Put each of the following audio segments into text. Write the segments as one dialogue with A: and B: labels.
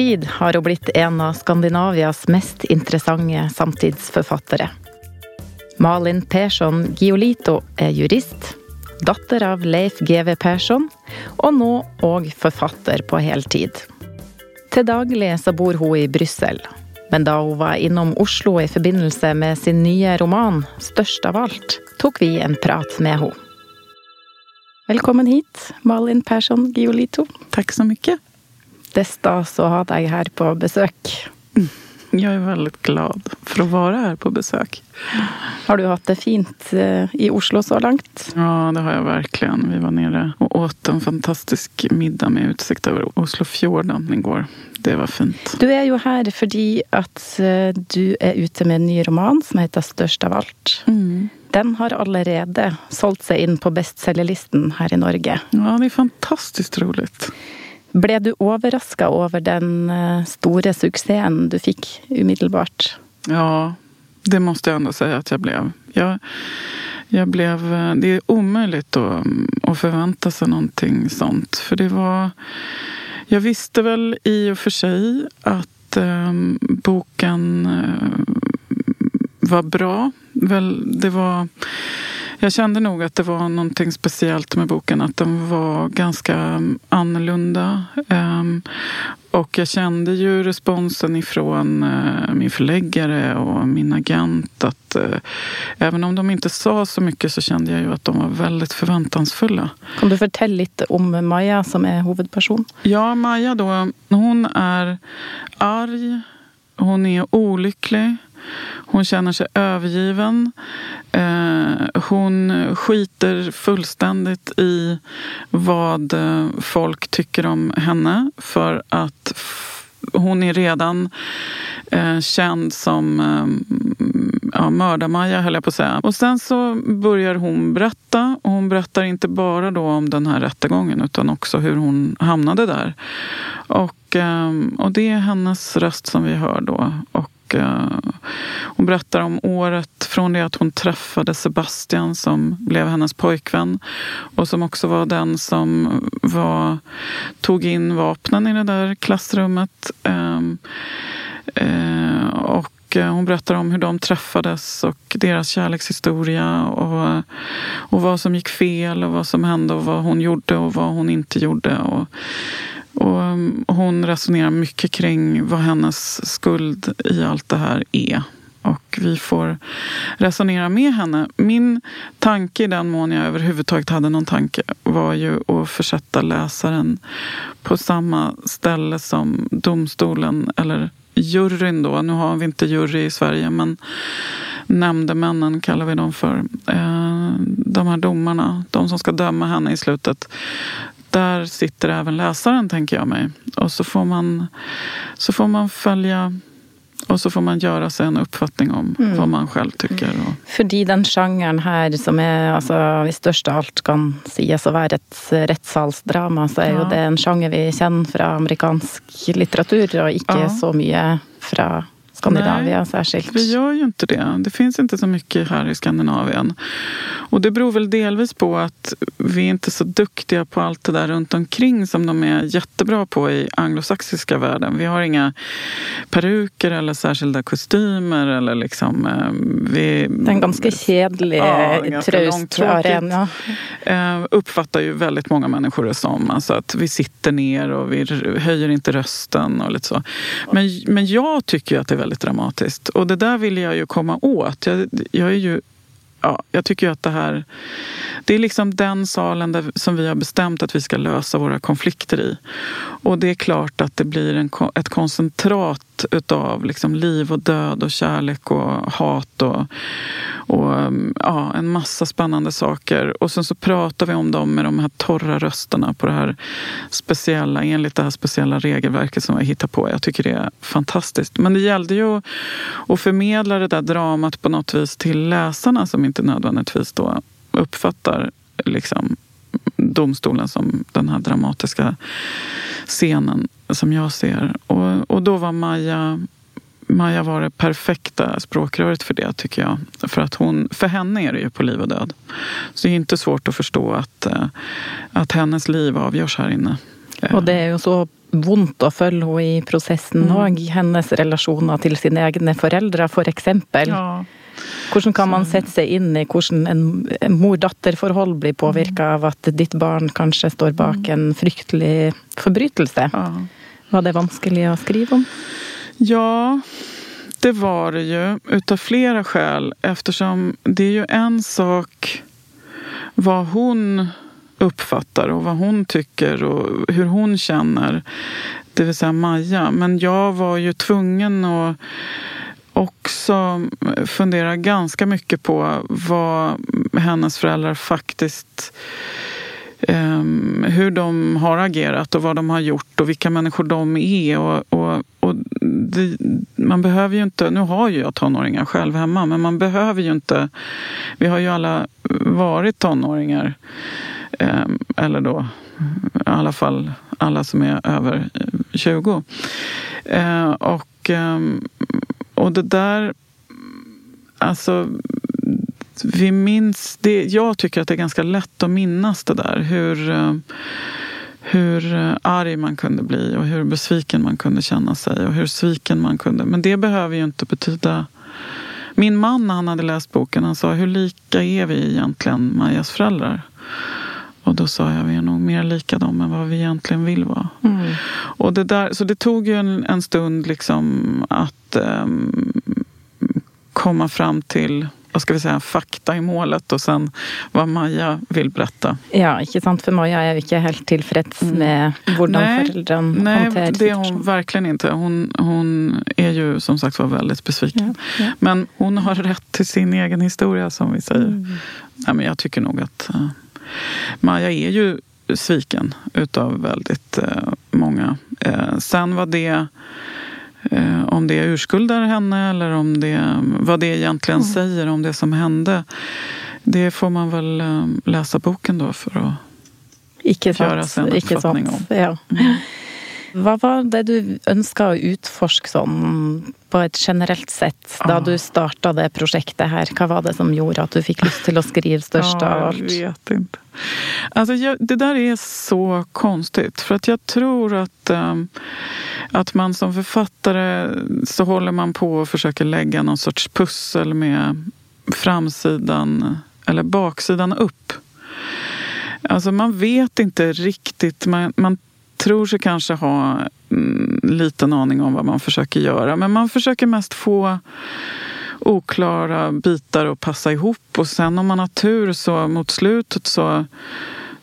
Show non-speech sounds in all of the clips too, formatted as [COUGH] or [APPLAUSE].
A: tid har hun blitt en av Skandinavias mest interessante samtidsforfattere. Malin Persson Giolito er jurist, datter av Leif GW Persson, og nå òg forfatter på heltid. Til daglig så bor hun i Brussel, men da hun var innom Oslo i forbindelse med sin nye roman 'Størst av alt', tok vi en prat med henne. Velkommen hit, Malin Persson Giolito.
B: Tack så mycket.
A: Det stas att ha dig här på besök.
B: Jag är väldigt glad för att vara här på besök.
A: Har du haft det fint eh, i Oslo så långt?
B: Ja, det har jag verkligen. Vi var nere och åt en fantastisk middag med utsikt över Oslofjorden igår. Det var fint.
A: Du är ju här för att eh, du är ute med en ny roman som heter Störst av allt.
B: Mm.
A: Den har allerede sålt sig in på bestsellerlisten här i Norge.
B: Ja, det är fantastiskt roligt.
A: Blev du överraskad över den eh, stora succén du fick omedelbart?
B: Ja, det måste jag ändå säga att jag blev. Jag, jag blev eh, det är omöjligt att, mm, att förvänta sig någonting sånt. För det var... Jag visste väl i och för sig att eh, boken eh, var bra. Väl, det var jag kände nog att det var någonting speciellt med boken. Att den var ganska annorlunda. Um, och jag kände ju responsen ifrån uh, min förläggare och min agent. Att uh, även om de inte sa så mycket så kände jag ju att de var väldigt förväntansfulla.
A: Kan du berätta lite om Maja som är huvudperson?
B: Ja, Maja då. Hon är arg. Hon är olycklig. Hon känner sig övergiven. Eh, hon skiter fullständigt i vad eh, folk tycker om henne för att hon är redan eh, känd som eh, ja, Mördarmaja höll jag på att säga. Och sen så börjar hon berätta. Och hon berättar inte bara då om den här rättegången utan också hur hon hamnade där. Och, eh, och det är hennes röst som vi hör då. Och Eh, hon berättar om året från det att hon träffade Sebastian som blev hennes pojkvän och som också var den som var, tog in vapnen i det där klassrummet. Ehm, eh, och eh, hon berättar om hur de träffades och deras kärlekshistoria och, och vad som gick fel och vad som hände och vad hon gjorde och vad hon inte gjorde. Och, och um, hon resonerar mycket kring vad hennes skuld i allt det här är. Och vi får resonera med henne. Min tanke, i den mån jag överhuvudtaget hade någon tanke, var ju att försätta läsaren på samma ställe som domstolen, eller juryn då. Nu har vi inte jury i Sverige, men nämndemännen kallar vi dem för. Eh, de här domarna, de som ska döma henne i slutet där sitter även läsaren, tänker jag mig. Och så får man, så får man följa och så får man göra sig en uppfattning om mm. vad man själv tycker. Och...
A: För den genren här som är, alltså, i största allt kan sägas att vara ett rättssalsdrama, så är ja. ju det en genre vi känner från amerikansk litteratur och inte ja. så mycket från Skandinavien Nej, särskilt.
B: Vi gör ju inte det. Det finns inte så mycket här i Skandinavien. Och det beror väl delvis på att vi är inte är så duktiga på allt det där runt omkring som de är jättebra på i anglosaxiska världen. Vi har inga peruker eller särskilda kostymer eller liksom... Eh, vi,
A: det är en ganska kedlig ja, tröst. Ja.
B: Eh, uppfattar ju väldigt många människor det som. Alltså att vi sitter ner och vi höjer inte rösten och lite så. Men, men jag tycker att det är väldigt väldigt dramatiskt. Och det där vill jag ju komma åt. Jag, jag är ju ja, jag tycker att det här... Det är liksom den salen där, som vi har bestämt att vi ska lösa våra konflikter i. Och det är klart att det blir en, ett koncentrat utav liksom liv och död och kärlek och hat och, och um, ja, en massa spännande saker. Och sen så pratar vi om dem med de här torra rösterna på det här speciella, enligt det här speciella regelverket som vi hittar på. Jag tycker det är fantastiskt. Men det gällde ju att, att förmedla det där dramat på något vis till läsarna som inte nödvändigtvis då uppfattar liksom domstolen som den här dramatiska scenen som jag ser. Och, och då var Maja Maja var det perfekta språkröret för det, tycker jag. För, att hon, för henne är det ju på liv och död. Så det är inte svårt att förstå att, eh, att hennes liv avgörs här inne.
A: Och det är ju så vondt å følge henne i prosessen òg. Mm. Hennes relasjoner til sine egne foreldre, f.eks. For ja. Hvordan kan man sette seg inn i hvordan en mor-datter-forhold blir påvirka av at ditt barn kanskje står bak mm. en fryktelig forbrytelse? Var det vanskelig å skrive om?
B: Ja, det var det ju. Utav flera skäl. Eftersom det är ju en sak vad hon uppfattar och vad hon tycker och hur hon känner. Det vill säga Maja. Men jag var ju tvungen att också fundera ganska mycket på vad hennes föräldrar faktiskt um, hur de har agerat och vad de har gjort och vilka människor de är. Och, och, och det, man behöver ju inte, nu har ju jag tonåringar själv hemma, men man behöver ju inte... Vi har ju alla varit tonåringar. Um, eller då i alla fall alla som är över 20. Uh, eh, och um, och det där... Alltså, vi minns... Det, jag tycker att det är ganska lätt att minnas det där. Hur, hur arg man kunde bli och hur besviken man kunde känna sig och hur sviken man kunde... Men det behöver ju inte betyda... Min man, när han hade läst boken, han sa hur lika är vi egentligen, Majas föräldrar? Och då sa jag vi är nog mer lika dem än vad vi egentligen vill vara. Mm. Och det där, så det tog ju en, en stund liksom att um, komma fram till vad ska vi säga, fakta i målet och sen vad Maja vill berätta.
A: Ja, inte sant? För Maja är inte helt tillfreds mm. med hur föräldrarna
B: Nej, det är hon verkligen inte. Hon, hon är ju som sagt var väldigt besviken. Ja, ja. Men hon har rätt till sin egen historia som vi säger. Mm. Ja, men jag tycker nog att uh, Maja är ju sviken utav väldigt uh, många. Uh, sen var det Eh, om det urskuldar henne eller om det, vad det egentligen mm. säger om det som hände. Det får man väl eh, läsa boken då för att
A: Ikke göra sig en uppfattning om. Ja. Mm. Vad var det du önskade att utforska sånn, på ett generellt sätt da ah. du startade projektet här? Vad var det som gjorde att du fick lust till att skriva största
B: av allt? Jag vet inte. Alltså, jag, det där är så konstigt. För att jag tror att, um, att man som författare så håller man på och försöker lägga någon sorts pussel med framsidan eller baksidan upp. Alltså man vet inte riktigt. Man, man tror sig kanske ha mm, en mm, liten aning om vad man försöker göra. Men man försöker mest få oklara bitar att passa ihop. Och sen om man har tur så mot slutet så,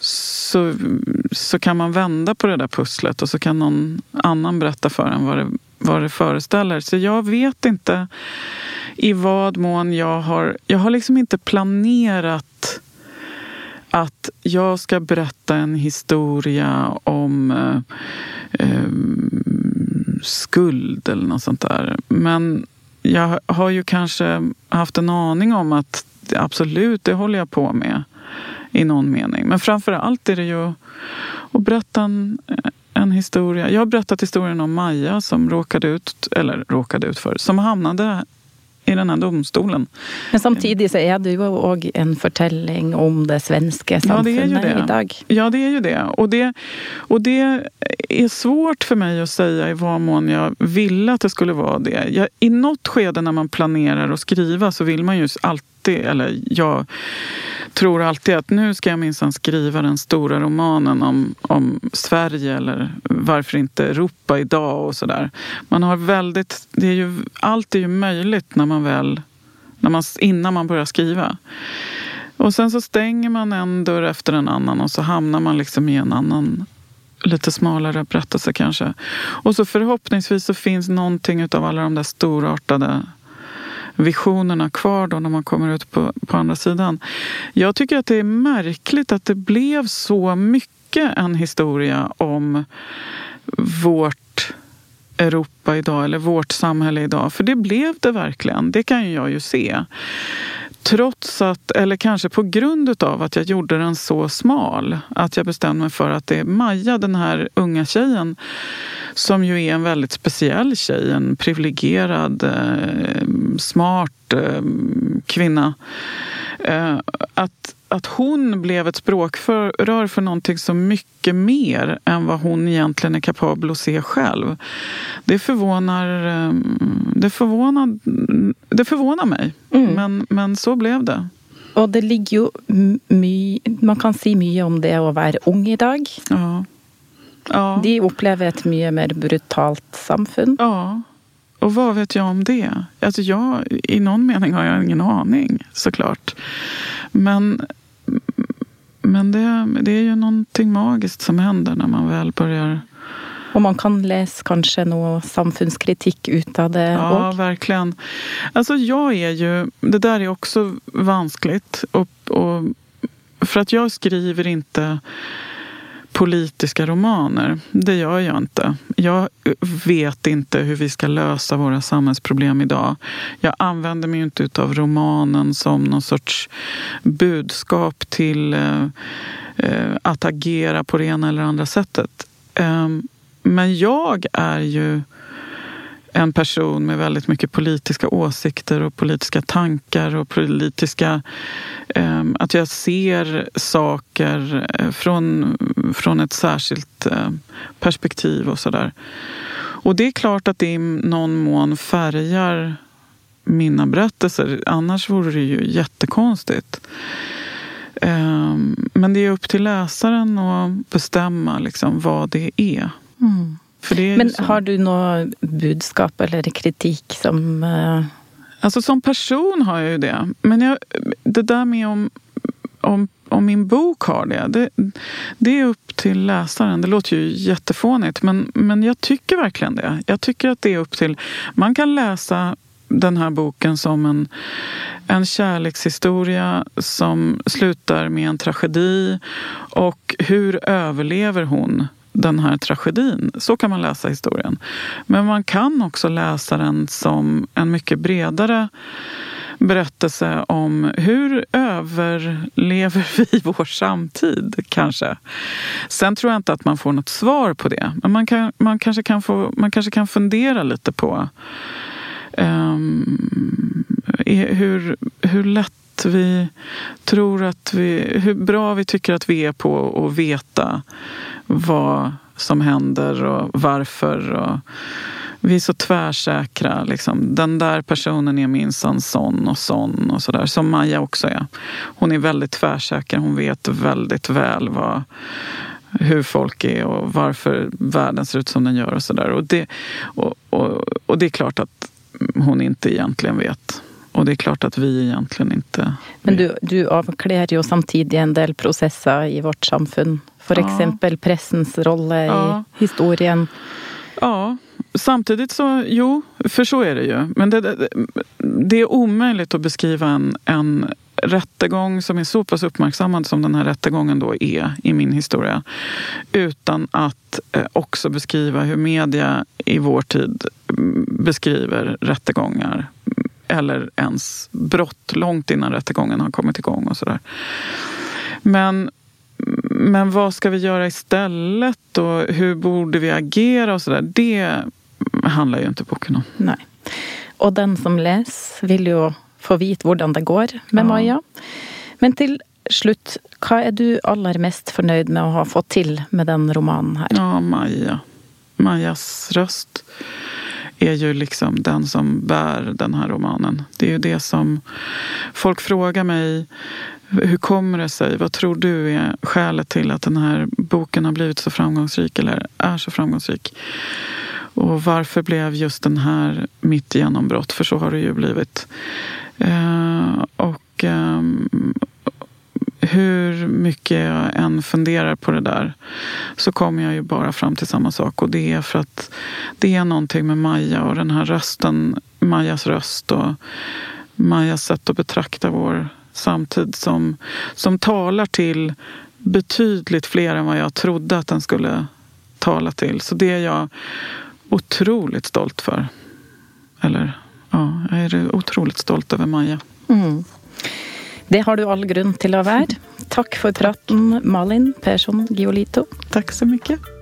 B: så, så kan man vända på det där pusslet och så kan någon annan berätta för en vad det, vad det föreställer. Så jag vet inte i vad mån jag har... Jag har liksom inte planerat att jag ska berätta en historia om eh, eh, skuld eller något sånt där. Men jag har ju kanske haft en aning om att absolut, det håller jag på med i någon mening. Men framför allt är det ju att berätta en, en historia. Jag har berättat historien om Maja som råkade ut, eller råkade ut för, som hamnade i den här domstolen.
A: Men samtidigt så är ju också en berättelse om det svenska samfundet ja, idag.
B: Ja, det är ju det. Och, det. och det är svårt för mig att säga i vad mån jag ville att det skulle vara det. Jag, I något skede när man planerar att skriva så vill man ju alltid, eller jag tror alltid att nu ska jag minsann skriva den stora romanen om, om Sverige eller varför inte Europa idag och sådär. Man har väldigt, det är ju, allt är ju möjligt när man väl, när man, innan man börjar skriva. Och sen så stänger man en dörr efter en annan och så hamnar man liksom i en annan lite smalare berättelse kanske. Och så förhoppningsvis så finns någonting av alla de där storartade visionerna kvar då när man kommer ut på, på andra sidan. Jag tycker att det är märkligt att det blev så mycket en historia om vårt Europa idag eller vårt samhälle idag. För det blev det verkligen. Det kan jag ju se. Trots att, eller kanske på grund av att jag gjorde den så smal. Att jag bestämde mig för att det är Maja, den här unga tjejen som ju är en väldigt speciell tjej. En privilegierad, eh, smart eh, kvinna. Eh, att att hon blev ett språkrör för någonting så mycket mer än vad hon egentligen är kapabel att se själv. Det förvånar, det förvånar, det förvånar mig, mm. men, men så blev det.
A: Och det ligger ju mycket, man kan säga mycket om det att vara ung idag. Ja. Ja. De upplever ett mycket mer brutalt samfund.
B: Ja. Och vad vet jag om det? Alltså jag, I någon mening har jag ingen aning såklart. Men, men det, det är ju någonting magiskt som händer när man väl börjar
A: och man kan läsa kanske någon samfundskritik utav det
B: Ja, också. verkligen. Alltså jag är ju, det där är också vanskligt. Och, och, för att jag skriver inte politiska romaner. Det gör jag inte. Jag vet inte hur vi ska lösa våra samhällsproblem idag. Jag använder mig inte av romanen som någon sorts budskap till eh, eh, att agera på det ena eller andra sättet. Eh, men jag är ju en person med väldigt mycket politiska åsikter och politiska tankar och politiska... Eh, att jag ser saker eh, från, från ett särskilt eh, perspektiv och sådär. Och det är klart att det i någon mån färgar mina berättelser. Annars vore det ju jättekonstigt. Ehm, men det är upp till läsaren att bestämma liksom vad det är. Mm.
A: Men har du något budskap eller kritik som... Uh...
B: Alltså som person har jag ju det. Men jag, det där med om, om, om min bok har det, det, det är upp till läsaren. Det låter ju jättefånigt men, men jag tycker verkligen det. Jag tycker att det är upp till... Man kan läsa den här boken som en, en kärlekshistoria som slutar med en tragedi. Och hur överlever hon den här tragedin. Så kan man läsa historien. Men man kan också läsa den som en mycket bredare berättelse om hur överlever [LAUGHS] vi vår samtid, kanske. Sen tror jag inte att man får något svar på det. Men man, kan, man, kanske, kan få, man kanske kan fundera lite på um, hur, hur lätt vi tror att vi... Hur bra vi tycker att vi är på att veta vad som händer och varför. Och vi är så tvärsäkra. Liksom. Den där personen är minsann sån och sån och sådär. Som Maja också är. Hon är väldigt tvärsäker. Hon vet väldigt väl vad, hur folk är och varför världen ser ut som den gör och sådär. Och det, och, och, och det är klart att hon inte egentligen vet. Och det är klart att vi egentligen inte...
A: Men du, du avklär ju samtidigt en del processer i vårt samfund. För ja. exempel pressens roll i ja. historien.
B: Ja, samtidigt så, jo, för så är det ju. Men det, det, det är omöjligt att beskriva en, en rättegång som är så pass uppmärksammad som den här rättegången då är i min historia. Utan att eh, också beskriva hur media i vår tid mm, beskriver rättegångar eller ens brott långt innan rättegången har kommit igång och sådär. Men, men vad ska vi göra istället och hur borde vi agera och sådär. Det handlar ju inte boken om.
A: Nej. Och den som läser vill ju få veta hur det går med ja. Maja. Men till slut, vad är du allra mest förnöjd med att ha fått till med den romanen här?
B: Ja, Maja. Majas röst är ju liksom den som bär den här romanen. Det är ju det som folk frågar mig. Hur kommer det sig? Vad tror du är skälet till att den här boken har blivit så framgångsrik eller är så framgångsrik? Och varför blev just den här mitt genombrott? För så har det ju blivit. Eh, och, eh, hur mycket jag än funderar på det där så kommer jag ju bara fram till samma sak. Och det är för att det är någonting med Maja och den här rösten, Majas röst och Majas sätt att betrakta vår samtid som, som talar till betydligt fler än vad jag trodde att den skulle tala till. Så det är jag otroligt stolt för. Eller ja, jag är otroligt stolt över Maja. Mm.
A: Det har du all grunn till å være. Takk for praten, Malin Persson Giolito.
B: Tack så mycket.